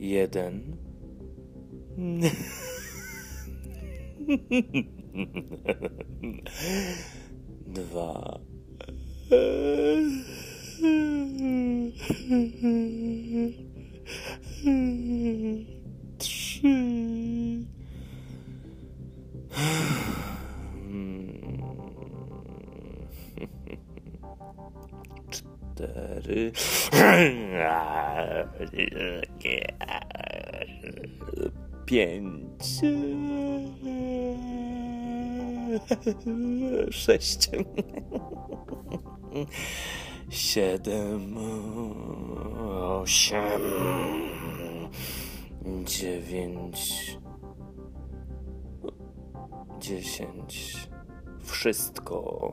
jeden. Dwa. Trzy. Cztery. Pięć. Sześć. Siedem. Osiem. Dziewięć. Dziesięć. Wszystko.